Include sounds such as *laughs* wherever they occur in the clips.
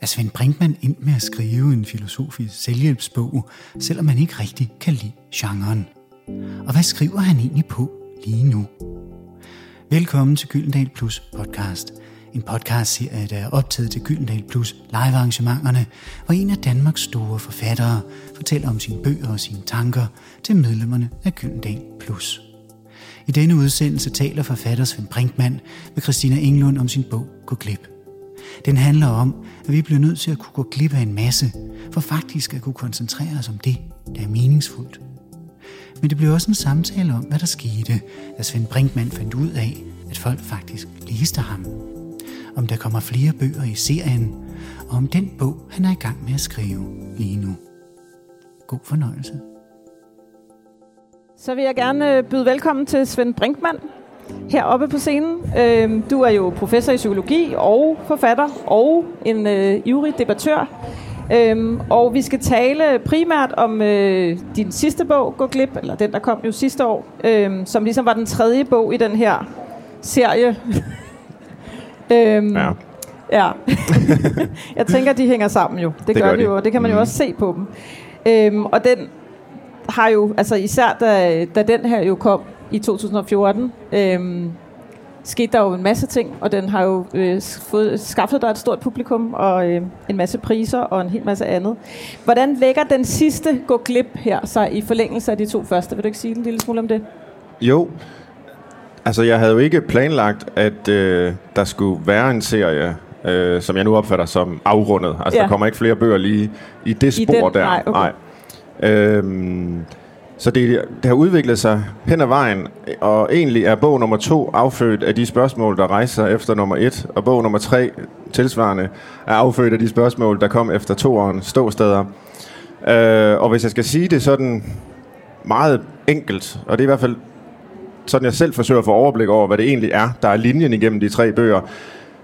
er Svend Brinkmann endt med at skrive en filosofisk selvhjælpsbog, selvom man ikke rigtig kan lide genren. Og hvad skriver han egentlig på lige nu? Velkommen til Gyldendal Plus podcast. En podcast-serie, der er optaget til Gyldendal Plus live-arrangementerne, hvor en af Danmarks store forfattere fortæller om sine bøger og sine tanker til medlemmerne af Gyldendal Plus. I denne udsendelse taler forfatter Svend Brinkmann med Christina Englund om sin bog Gå glip. Den handler om, at vi bliver nødt til at kunne gå glip af en masse, for faktisk at kunne koncentrere os om det, der er meningsfuldt. Men det bliver også en samtale om, hvad der skete, da Svend Brinkmann fandt ud af, at folk faktisk læste ham. Om der kommer flere bøger i serien, og om den bog, han er i gang med at skrive lige nu. God fornøjelse. Så vil jeg gerne øh, byde velkommen til Svend Brinkmann heroppe på scenen. Øhm, du er jo professor i psykologi og forfatter og en øh, ivrig debattør. Øhm, og vi skal tale primært om øh, din sidste bog, Gå glip, eller den, der kom jo sidste år, øhm, som ligesom var den tredje bog i den her serie. *laughs* øhm, ja. Ja. *laughs* jeg tænker, de hænger sammen jo. Det, det gør, gør de jo, og det kan man jo mm. også se på dem. Øhm, og den har jo, altså især da, da den her jo kom i 2014, øhm, skete der jo en masse ting, og den har jo øh, fået, skaffet dig et stort publikum og øh, en masse priser og en hel masse andet. Hvordan lægger den sidste gå glip her sig i forlængelse af de to første? Vil du ikke sige en lille smule om det? Jo, altså jeg havde jo ikke planlagt, at øh, der skulle være en serie, øh, som jeg nu opfatter som afrundet. Altså ja. der kommer ikke flere bøger lige i det spor I den? der. Nej, okay. Nej. Øhm, så det, det har udviklet sig hen ad vejen, og egentlig er bog nummer to affødt af de spørgsmål, der rejser efter nummer et, og bog nummer tre, tilsvarende, er affødt af de spørgsmål, der kom efter toeren ståsteder. Øh, og hvis jeg skal sige det sådan meget enkelt, og det er i hvert fald sådan, jeg selv forsøger at få overblik over, hvad det egentlig er, der er linjen igennem de tre bøger,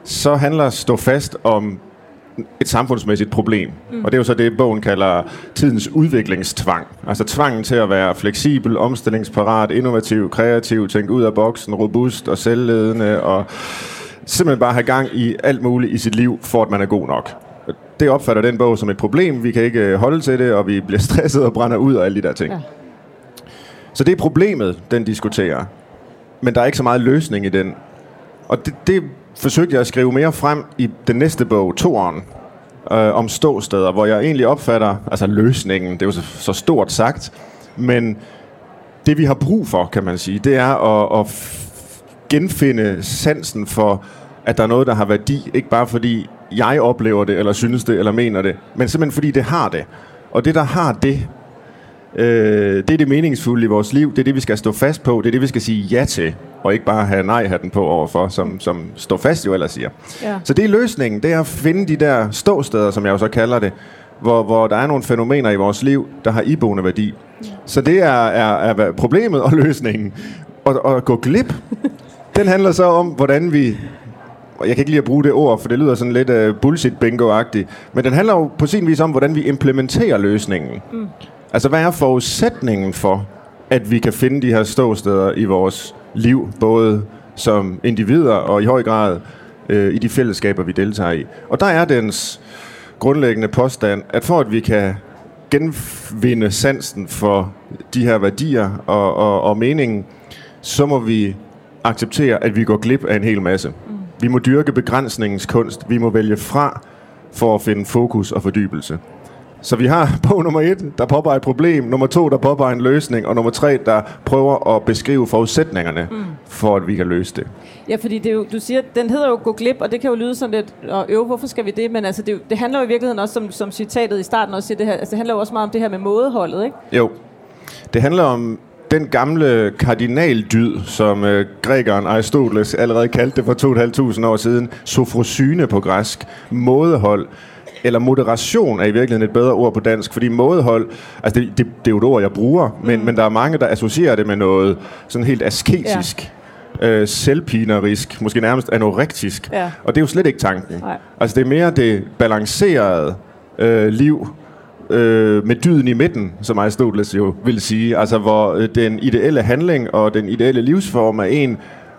så handler Stå fast om et samfundsmæssigt problem. Mm. Og det er jo så det, bogen kalder tidens udviklingstvang. Altså tvangen til at være fleksibel, omstillingsparat, innovativ, kreativ, tænke ud af boksen, robust og selvledende, og simpelthen bare have gang i alt muligt i sit liv, for at man er god nok. Det opfatter den bog som et problem. Vi kan ikke holde til det, og vi bliver *laughs* stresset og brænder ud og alle de der ting. Ja. Så det er problemet, den diskuterer. Men der er ikke så meget løsning i den. Og det, det forsøgte jeg at skrive mere frem i den næste bog, Toren, øh, om ståsteder, hvor jeg egentlig opfatter, altså løsningen, det er jo så, så stort sagt, men det vi har brug for, kan man sige, det er at, at genfinde sansen for, at der er noget, der har værdi, ikke bare fordi jeg oplever det, eller synes det, eller mener det, men simpelthen fordi det har det. Og det, der har det, Øh, det er det meningsfulde i vores liv. Det er det, vi skal stå fast på. Det er det, vi skal sige ja til. Og ikke bare have nej-hatten på overfor, som, som står fast jo ellers siger. Ja. Så det er løsningen. Det er at finde de der ståsteder, som jeg jo så kalder det. Hvor, hvor der er nogle fænomener i vores liv, der har iboende værdi. Ja. Så det er, er, er problemet og løsningen. Og, og gå glip, den handler så om, hvordan vi jeg kan ikke lide at bruge det ord, for det lyder sådan lidt uh, bullshit bingo-agtigt. Men den handler jo på sin vis om, hvordan vi implementerer løsningen. Mm. Altså, hvad er forudsætningen for, at vi kan finde de her ståsteder i vores liv, både som individer og i høj grad øh, i de fællesskaber, vi deltager i? Og der er dens grundlæggende påstand, at for at vi kan genvinde sansen for de her værdier og, og, og meningen, så må vi acceptere, at vi går glip af en hel masse. Mm. Vi må dyrke begrænsningens kunst. Vi må vælge fra for at finde fokus og fordybelse. Så vi har *laughs* bog nummer et, der påpeger et problem, nummer to, der påpeger en løsning, og nummer tre, der prøver at beskrive forudsætningerne mm. for, at vi kan løse det. Ja, fordi det er jo, du siger, den hedder jo Gå glip, og det kan jo lyde sådan lidt, og øve, hvorfor skal vi det? Men altså, det, det handler jo i virkeligheden også, som, som citatet i starten også siger, det, her, altså, det handler jo også meget om det her med mådeholdet, ikke? Jo. Det handler om den gamle kardinaldyd, som øh, grækeren Aristoteles allerede kaldte det for 2.500 år siden, sofrosyne på græsk, mådehold eller moderation er i virkeligheden et bedre ord på dansk, fordi mådehold, altså det, det, det er jo et ord, jeg bruger, men, mm. men der er mange, der associerer det med noget sådan helt asketisk. Ja. Øh, selvpinerisk, måske nærmest anorektisk. Ja. Og det er jo slet ikke tanken. Nej. Altså det er mere det balancerede øh, liv, øh, med dyden i midten, som Aristoteles jo vil sige. Altså hvor øh, den ideelle handling og den ideelle livsform er en,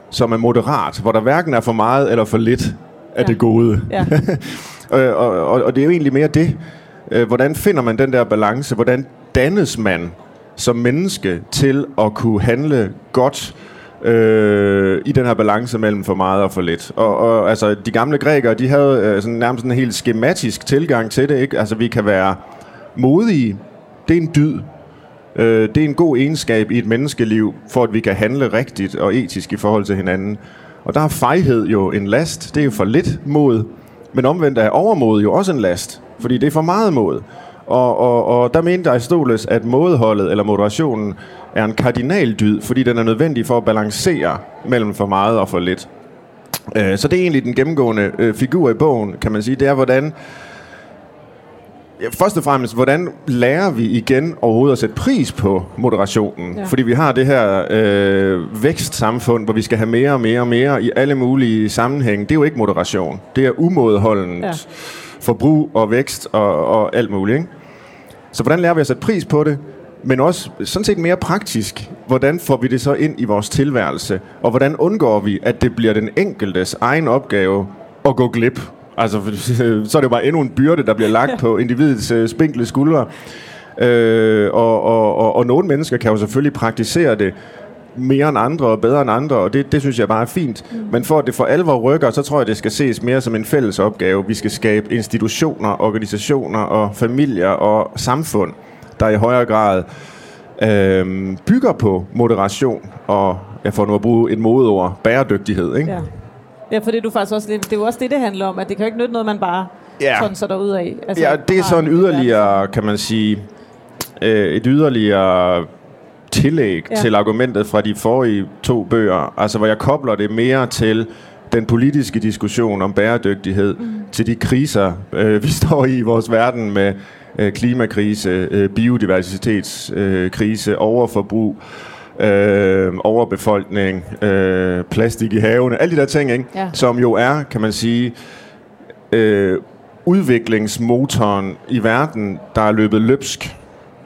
som er moderat, hvor der hverken er for meget eller for lidt af ja. det gode. Ja. *laughs* og, og, og det er jo egentlig mere det. Øh, hvordan finder man den der balance? Hvordan dannes man som menneske til at kunne handle godt øh, i den her balance mellem for meget og for lidt. Og, og altså, de gamle grækere, de havde øh, sådan, nærmest en helt skematisk tilgang til det. Ikke? Altså, vi kan være modige. Det er en dyd. Øh, det er en god egenskab i et menneskeliv, for at vi kan handle rigtigt og etisk i forhold til hinanden. Og der er fejhed jo en last. Det er jo for lidt mod. Men omvendt er overmod jo også en last. Fordi det er for meget mod. Og, og, og der mente Aristoteles, at modholdet eller moderationen er en kardinaldyd, fordi den er nødvendig for at balancere mellem for meget og for lidt. Øh, så det er egentlig den gennemgående øh, figur i bogen, kan man sige. Det er, hvordan Ja, først og fremmest, hvordan lærer vi igen overhovedet at sætte pris på moderationen? Ja. Fordi vi har det her øh, vækstsamfund, hvor vi skal have mere og mere og mere i alle mulige sammenhænge. Det er jo ikke moderation. Det er umådeholdent ja. forbrug og vækst og, og alt muligt. Ikke? Så hvordan lærer vi at sætte pris på det? Men også sådan set mere praktisk. Hvordan får vi det så ind i vores tilværelse? Og hvordan undgår vi, at det bliver den enkeltes egen opgave at gå glip Altså, *laughs* så er det jo bare endnu en byrde, der bliver lagt på individets øh, spinkle skuldre. Øh, og, og, og, og nogle mennesker kan jo selvfølgelig praktisere det mere end andre og bedre end andre, og det, det synes jeg bare er fint. Mm. Men for at det for alvor rykker, så tror jeg, det skal ses mere som en fælles opgave. Vi skal skabe institutioner, organisationer og familier og samfund, der i højere grad øh, bygger på moderation og, jeg får nu at bruge et modeord, bæredygtighed. Ikke? Ja. Ja, for det er, du faktisk også, det er jo også det, det handler om, at det kan jo ikke nytte noget, man bare ja. sådan så derud af. Altså, ja, det er sådan yderligere, kan man sige, øh, et yderligere tillæg ja. til argumentet fra de forrige to bøger, altså hvor jeg kobler det mere til den politiske diskussion om bæredygtighed, mm. til de kriser, øh, vi *laughs* står i i vores verden med øh, klimakrise, øh, biodiversitetskrise, øh, overforbrug, øh, overbefolkning, øh, plastik i havene, alle de der ting, ikke? Ja. som jo er, kan man sige, øh, udviklingsmotoren i verden, der er løbet løbsk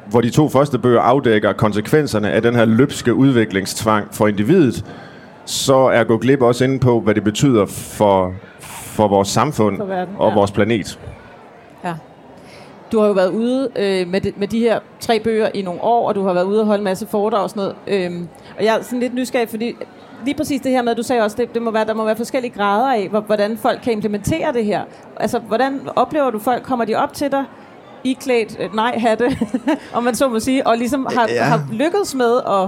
hvor de to første bøger afdækker konsekvenserne af den her løbske udviklingstvang for individet, så er Gå Glip også inde på, hvad det betyder for, for vores samfund for verden, og ja. vores planet. Du har jo været ude øh, med, de, med de her tre bøger i nogle år, og du har været ude og holde en masse foredrag og sådan noget. Øhm, og jeg er sådan lidt nysgerrig, fordi lige præcis det her med, du sagde også, det, det må være, der må være forskellige grader af, hvordan folk kan implementere det her. Altså, hvordan oplever du folk? Kommer de op til dig iklædt øh, nej-hatte, *laughs* om man så må sige, og ligesom har, ja. har lykkedes med at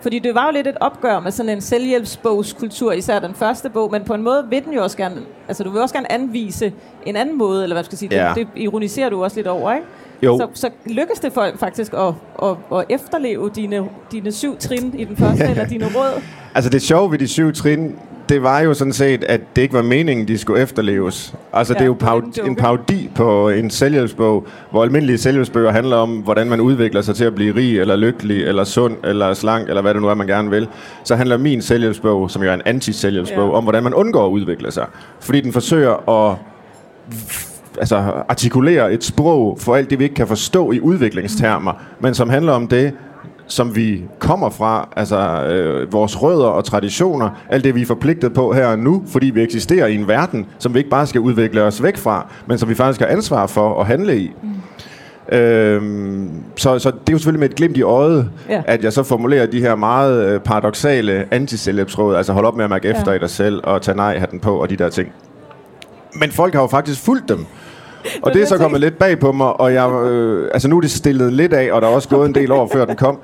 fordi det var jo lidt et opgør med sådan en selvhjælpsbogskultur, især den første bog, men på en måde vil den jo også gerne, altså du vil også gerne anvise en anden måde, eller hvad skal sige, ja. det, det ironiserer du også lidt over, ikke? Jo. Så, så lykkes det folk faktisk at, at, at efterleve dine, dine syv trin i den første, eller dine råd? Altså det sjove ved de syv trin, det var jo sådan set, at det ikke var meningen, de skulle efterleves. Altså, ja, det er jo paud- en parodi på en selvhjælpsbog, hvor almindelige selvhjælpsbøger handler om, hvordan man udvikler sig til at blive rig, eller lykkelig, eller sund, eller slank, eller hvad det nu er, man gerne vil. Så handler min selvhjælpsbog, som jo er en anti-selvhjælpsbog, ja. om, hvordan man undgår at udvikle sig. Fordi den forsøger at altså, artikulere et sprog for alt det, vi ikke kan forstå i udviklingstermer, men som handler om det, som vi kommer fra, altså øh, vores rødder og traditioner, alt det vi er forpligtet på her og nu, fordi vi eksisterer i en verden, som vi ikke bare skal udvikle os væk fra, men som vi faktisk har ansvar for at handle i. Mm. Øhm, så, så det er jo selvfølgelig med et glimt i øjet, ja. at jeg så formulerer de her meget øh, paradoxale anticellepsråd, altså hold op med at mærke efter ja. i dig selv, og tage nej hatten på, og de der ting. Men folk har jo faktisk fulgt dem. *laughs* Og det er så kommet lidt bag på mig, og jeg, øh, altså nu er det stillet lidt af, og der er også gået en del år, før den kom.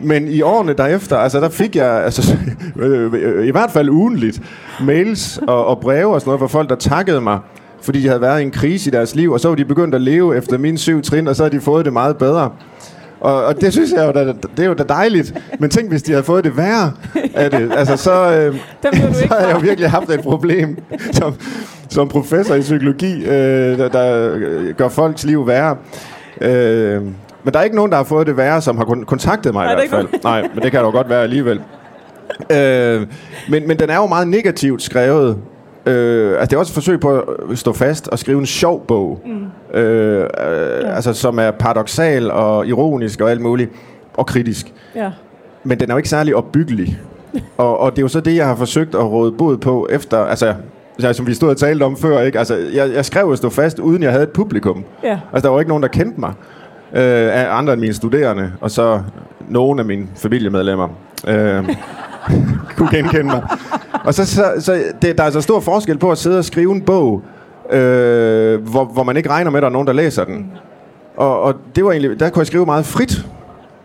Men i årene derefter, altså der fik jeg altså, *laughs* øh, i hvert fald ugenligt mails og, og breve og sådan noget fra folk, der takkede mig, fordi de havde været i en krise i deres liv, og så var de begyndt at leve efter mine syv trin, og så har de fået det meget bedre. Og, og det synes jeg jo, da, det er jo da dejligt. Men tænk, hvis de havde fået det værre af det. Altså, så, øh, så havde jeg jo virkelig haft et problem som, som professor i psykologi, øh, der, der gør folks liv værre. Øh, men der er ikke nogen, der har fået det værre, som har kontaktet mig Nej, i hvert fald. Nej, men det kan jo godt være alligevel. Øh, men, men den er jo meget negativt skrevet. Øh, altså det er også et forsøg på at stå fast og skrive en sjov bog. Mm. Øh, øh, ja. Altså som er paradoxal og ironisk og alt muligt. Og kritisk. Ja. Men den er jo ikke særlig opbyggelig. og, og det er jo så det, jeg har forsøgt at råde bod på efter... Altså, ja, som vi stod og talte om før, ikke? Altså, jeg, jeg skrev at stå fast, uden jeg havde et publikum. Ja. Altså, der var ikke nogen, der kendte mig. Øh, andre end mine studerende, og så nogle af mine familiemedlemmer. Øh, *laughs* kunne genkende mig. Og så, så, så det, der er altså stor forskel på at sidde og skrive en bog, øh, hvor, hvor man ikke regner med, at der er nogen, der læser den. Og, og det var egentlig, der kunne jeg skrive meget frit.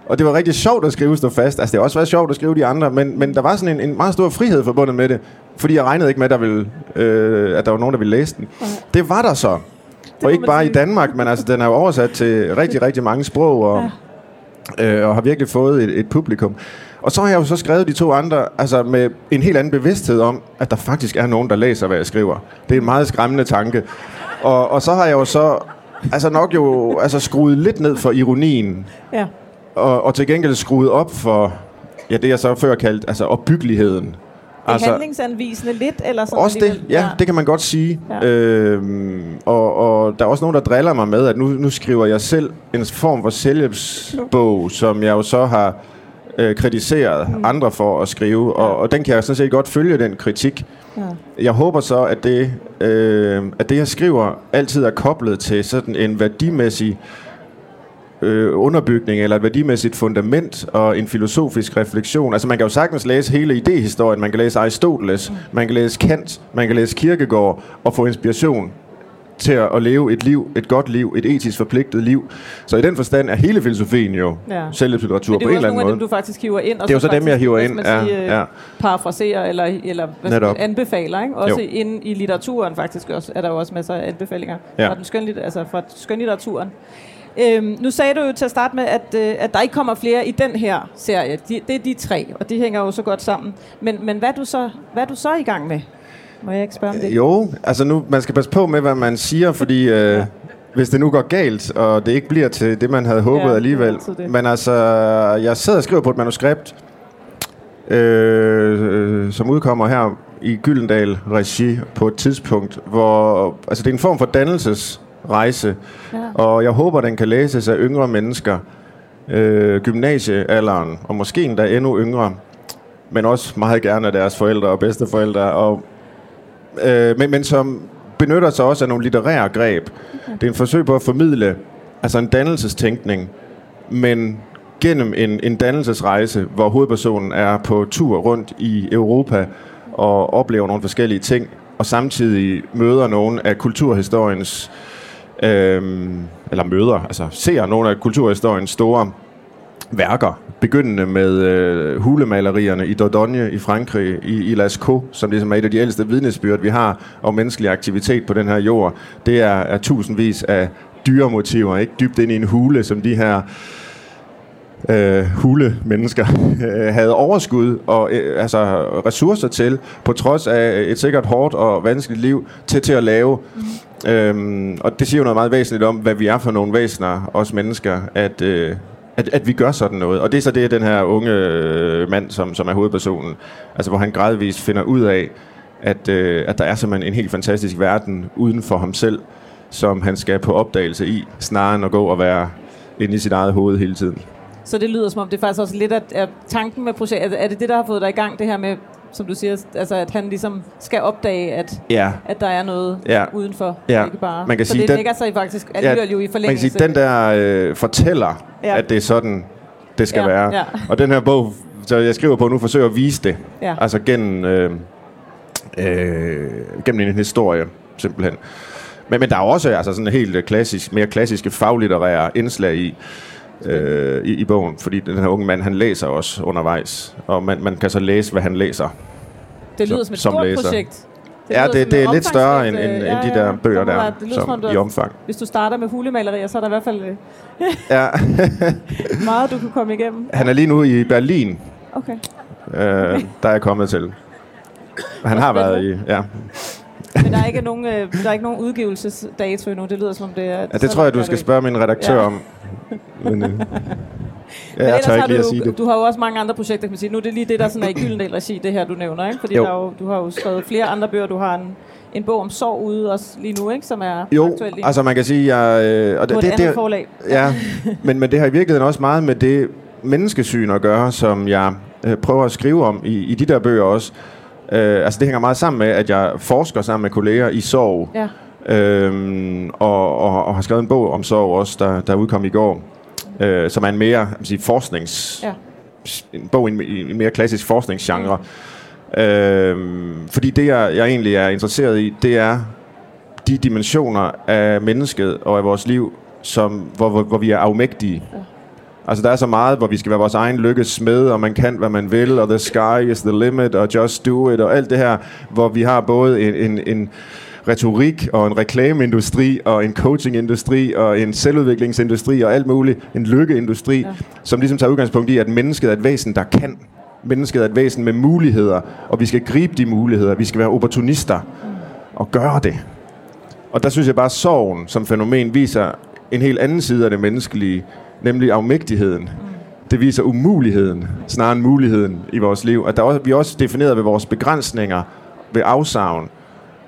Og det var rigtig sjovt at skrive stå fast. Altså, det har også været sjovt at skrive de andre, men, men der var sådan en, en meget stor frihed forbundet med det. Fordi jeg regnede ikke med, at der, ville, øh, at der var nogen, der ville læse den. Det var der så. Og ikke bare sige. i Danmark, men altså, den er jo oversat til rigtig, rigtig mange sprog, og, ja. øh, og har virkelig fået et, et publikum. Og så har jeg jo så skrevet de to andre, altså med en helt anden bevidsthed om, at der faktisk er nogen, der læser, hvad jeg skriver. Det er en meget skræmmende tanke. Og, og så har jeg jo så altså nok jo altså skruet lidt ned for ironien. Ja. Og, og til gengæld skruet op for, ja, det jeg så før kaldt, altså opbyggeligheden. Altså, handlingsanvisende lidt, eller sådan Også det, ja, ja, det kan man godt sige. Ja. Øhm, og, og der er også nogen, der driller mig med, at nu, nu skriver jeg selv en form for selvhjælpsbog, som jeg jo så har øh, kritiseret mm. andre for at skrive, og, og den kan jeg sådan set godt følge, den kritik. Ja. Jeg håber så, at det, øh, at det, jeg skriver, altid er koblet til sådan en værdimæssig øh, underbygning, eller et værdimæssigt fundament og en filosofisk refleksion. Altså man kan jo sagtens læse hele idehistorien, man kan læse Aristoteles, mm. man kan læse Kant, man kan læse Kierkegaard og få inspiration til at, leve et liv, et godt liv, et etisk forpligtet liv. Så i den forstand er hele filosofien jo ja. selvhjælpslitteratur på en eller anden måde. det er jo dem, du faktisk hiver ind. Og det er jo så, dem, jeg hiver ind. Ja, sige, ja. parafraserer eller, eller hvad skal, anbefaler. Ikke? Også jo. inde i litteraturen faktisk også, er der jo også masser af anbefalinger ja. fra, den skønlit- altså fra skønlitteraturen. Øhm, nu sagde du jo til at starte med, at, øh, at der ikke kommer flere i den her serie. De, det er de tre, og de hænger jo så godt sammen. Men, men hvad, er du så, hvad er du så i gang med? Må jeg ikke spørge om det? Jo, altså nu, man skal passe på med, hvad man siger, fordi øh, ja. hvis det nu går galt, og det ikke bliver til det, man havde håbet ja, alligevel. Men altså, jeg sidder og skriver på et manuskript, øh, øh, som udkommer her i Gyldendal Regi på et tidspunkt, hvor altså det er en form for dannelsesrejse, ja. og jeg håber, den kan læses af yngre mennesker, øh, gymnasiealderen, og måske endda endnu yngre, men også meget gerne af deres forældre og bedsteforældre, og øh, men, men som benytter sig også af nogle litterære greb. Okay. Det er en forsøg på at formidle altså en dannelsestænkning, men gennem en, en dannelsesrejse, hvor hovedpersonen er på tur rundt i Europa og oplever nogle forskellige ting, og samtidig møder nogle af kulturhistoriens, øh, eller møder, altså ser nogle af kulturhistoriens store værker, begyndende med øh, hulemalerierne i Dordogne i Frankrig, i, i Lascaux, som ligesom er et af de ældste vidnesbyrd, vi har om menneskelig aktivitet på den her jord. Det er, er tusindvis af dyremotiver, ikke dybt ind i en hule, som de her øh, hule mennesker øh, havde overskud og øh, altså ressourcer til, på trods af et sikkert hårdt og vanskeligt liv, til, til at lave. Mm. Øhm, og det siger jo noget meget væsentligt om, hvad vi er for nogle væsener, os mennesker, at, øh, at, at vi gør sådan noget. Og det er så det, den her unge øh, mand, som, som er hovedpersonen, altså hvor han gradvist finder ud af, at, øh, at der er simpelthen en helt fantastisk verden uden for ham selv, som han skal på opdagelse i, snarere end at gå og være inde i sit eget hoved hele tiden. Så det lyder som om, det er faktisk også lidt at, at tanken med projektet, er det det, der har fået dig i gang, det her med som du siger, altså at han ligesom skal opdage, at, ja. at der er noget ja. udenfor, ja. ikke bare. Man kan så sige, det den, lægger sig faktisk alligevel ja, jo i forlængelse. Man kan sige, den der øh, fortæller, ja. at det er sådan, det skal ja. være. Ja. Og den her bog, så jeg skriver på nu, forsøger at vise det. Ja. Altså gennem, øh, øh, gennem en historie, simpelthen. Men, men der er også altså sådan en helt klassisk, mere klassiske faglitterære indslag i, øh, i, i bogen, fordi den her unge mand, han læser også undervejs, og man, man kan så læse, hvad han læser. Det lyder som, som et stort læser. projekt. Det ja, det, det er lidt større end, end, ja, ja, end de der bøger der, det som, som du, i omfang. Hvis du starter med hulemalerier, så er der i hvert fald øh, ja. *laughs* meget, du kan komme igennem. Han er lige nu i Berlin. Okay. Øh, der er jeg kommet til. Han har været i... Ja. Men der er ikke nogen, øh, der er ikke nogen udgivelsesdato endnu. Det lyder som om det er... Ja, det tror jeg, du skal spørge min redaktør ja. om. Men, øh, *laughs* ja, jeg tør ikke lige at sige det. Du har jo også mange andre projekter, kan man sige. Nu er det lige det, der sådan er i Gyldendal regi, det her, du nævner. Ikke? Fordi jo. Der er jo, du har jo skrevet flere andre bøger. Du har en, en bog om sorg ude også lige nu, ikke? som er jo, aktuel lige. altså man kan sige... Jeg, øh, og det, det, det, forlag. Ja, *laughs* men, men det har i virkeligheden også meget med det menneskesyn at gøre, som jeg øh, prøver at skrive om i, i de der bøger også. Øh, altså det hænger meget sammen med, at jeg forsker sammen med kolleger i sorg. Ja. Øhm, og, og, og har skrevet en bog om sorg også, der, der udkom i går, øh, som er en mere sige, forsknings... Ja. En bog i en, i en mere klassisk forskningsgenre. Øhm, fordi det, jeg, jeg egentlig er interesseret i, det er de dimensioner af mennesket og af vores liv, som, hvor, hvor, hvor vi er afmægtige. Ja. Altså der er så meget, hvor vi skal være vores egen lykkes smed, og man kan, hvad man vil, og the sky is the limit, og just do it, og alt det her, hvor vi har både en, en, en retorik og en reklameindustri og en coachingindustri og en selvudviklingsindustri og alt muligt, en lykkeindustri, ja. som ligesom tager udgangspunkt i, at mennesket er et væsen, der kan. Mennesket er et væsen med muligheder, og vi skal gribe de muligheder. Vi skal være opportunister og gøre det. Og der synes jeg bare, at sorgen som fænomen viser en helt anden side af det menneskelige, nemlig afmægtigheden. Det viser umuligheden, snarere end muligheden i vores liv. At der også, vi er også defineret ved vores begrænsninger, ved afsavn,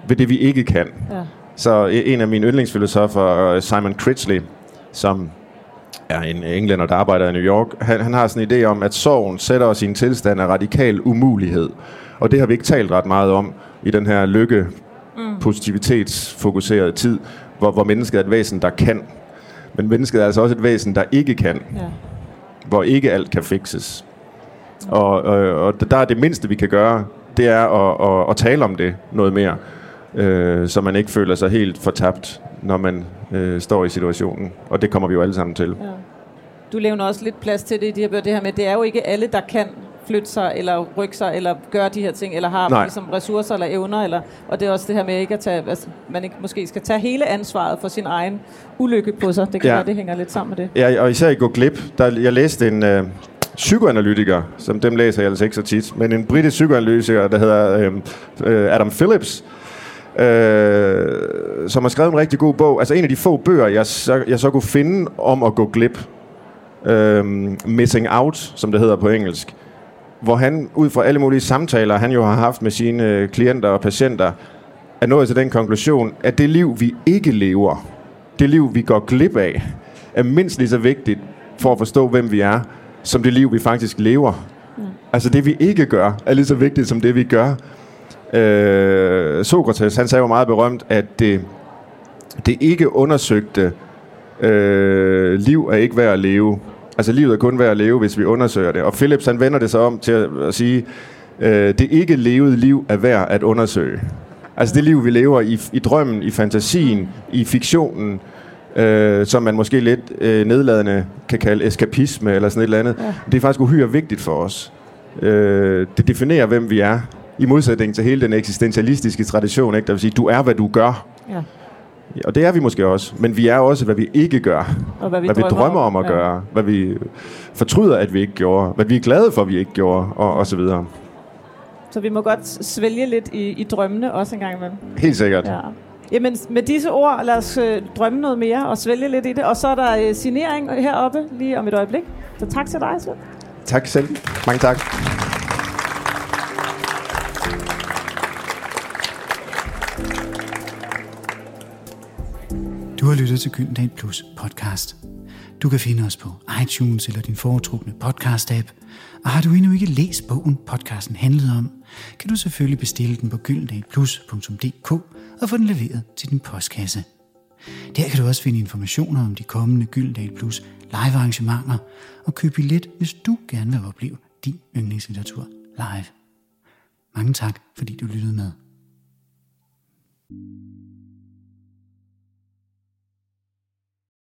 ved det vi ikke kan. Ja. Så en af mine yndlingsfilosofer, Simon Critchley, som er en englænder, der arbejder i New York, han, han har sådan en idé om, at sorgen sætter os i en tilstand af radikal umulighed. Og det har vi ikke talt ret meget om i den her lykke, mm. positivitetsfokuserede tid, hvor, hvor mennesket er et væsen, der kan. Men mennesket er altså også et væsen, der ikke kan. Ja. Hvor ikke alt kan fikses. Og, og, og der er det mindste, vi kan gøre, det er at, at, at tale om det noget mere. Øh, så man ikke føler sig helt fortabt, når man øh, står i situationen. Og det kommer vi jo alle sammen til. Ja. Du levner også lidt plads til det, de her, det her med, det er jo ikke alle, der kan flytte sig, eller rykke sig, eller gøre de her ting, eller har ligesom ressourcer eller evner, eller, og det er også det her med ikke at tage, altså, man ikke måske skal tage hele ansvaret for sin egen ulykke på sig. Det kan ja. være, det hænger lidt sammen med det. Ja, og især i gå glip, der, jeg læste en øh, psykoanalytiker, som dem læser jeg altså ikke så tit, men en britisk psykoanalytiker, der hedder øh, øh, Adam Phillips, øh, som har skrevet en rigtig god bog. Altså en af de få bøger, jeg så, jeg så kunne finde om at gå glip. Øh, Missing Out, som det hedder på engelsk hvor han ud fra alle mulige samtaler, han jo har haft med sine øh, klienter og patienter, er nået til den konklusion, at det liv, vi ikke lever, det liv, vi går glip af, er mindst lige så vigtigt for at forstå, hvem vi er, som det liv, vi faktisk lever. Mm. Altså det, vi ikke gør, er lige så vigtigt som det, vi gør. Øh, Sokrates, han sagde jo meget berømt, at det, det ikke undersøgte øh, liv er ikke værd at leve. Altså livet er kun værd at leve, hvis vi undersøger det. Og Philips han vender det så om til at, at sige, øh, det ikke levede liv er værd at undersøge. Altså det liv, vi lever i, i drømmen, i fantasien, i fiktionen, øh, som man måske lidt øh, nedladende kan kalde eskapisme eller sådan et eller andet. Ja. Det er faktisk uhyre vigtigt for os. Øh, det definerer, hvem vi er. I modsætning til hele den eksistentialistiske tradition, ikke? der vil sige, du er, hvad du gør. Ja. Og det er vi måske også, men vi er også, hvad vi ikke gør. Og hvad vi, hvad drømmer, vi drømmer om at ja. gøre. Hvad vi fortryder, at vi ikke gjorde. Hvad vi er glade for, at vi ikke gjorde, og, og så videre. Så vi må godt svælge lidt i, i drømmene også en gang imellem. Helt sikkert. Ja. Jamen, med disse ord, lad os øh, drømme noget mere og svælge lidt i det. Og så er der øh, signering heroppe lige om et øjeblik. Så tak til dig, Svend. Tak selv. Mange tak. Du har lyttet til Gyldendal Plus podcast. Du kan finde os på iTunes eller din foretrukne podcast-app. Og har du endnu ikke læst bogen, podcasten handlede om, kan du selvfølgelig bestille den på gyldendalplus.dk og få den leveret til din postkasse. Der kan du også finde informationer om de kommende Gyldendal Plus live arrangementer og købe billet, hvis du gerne vil opleve din yndlingslitteratur live. Mange tak, fordi du lyttede med. thank you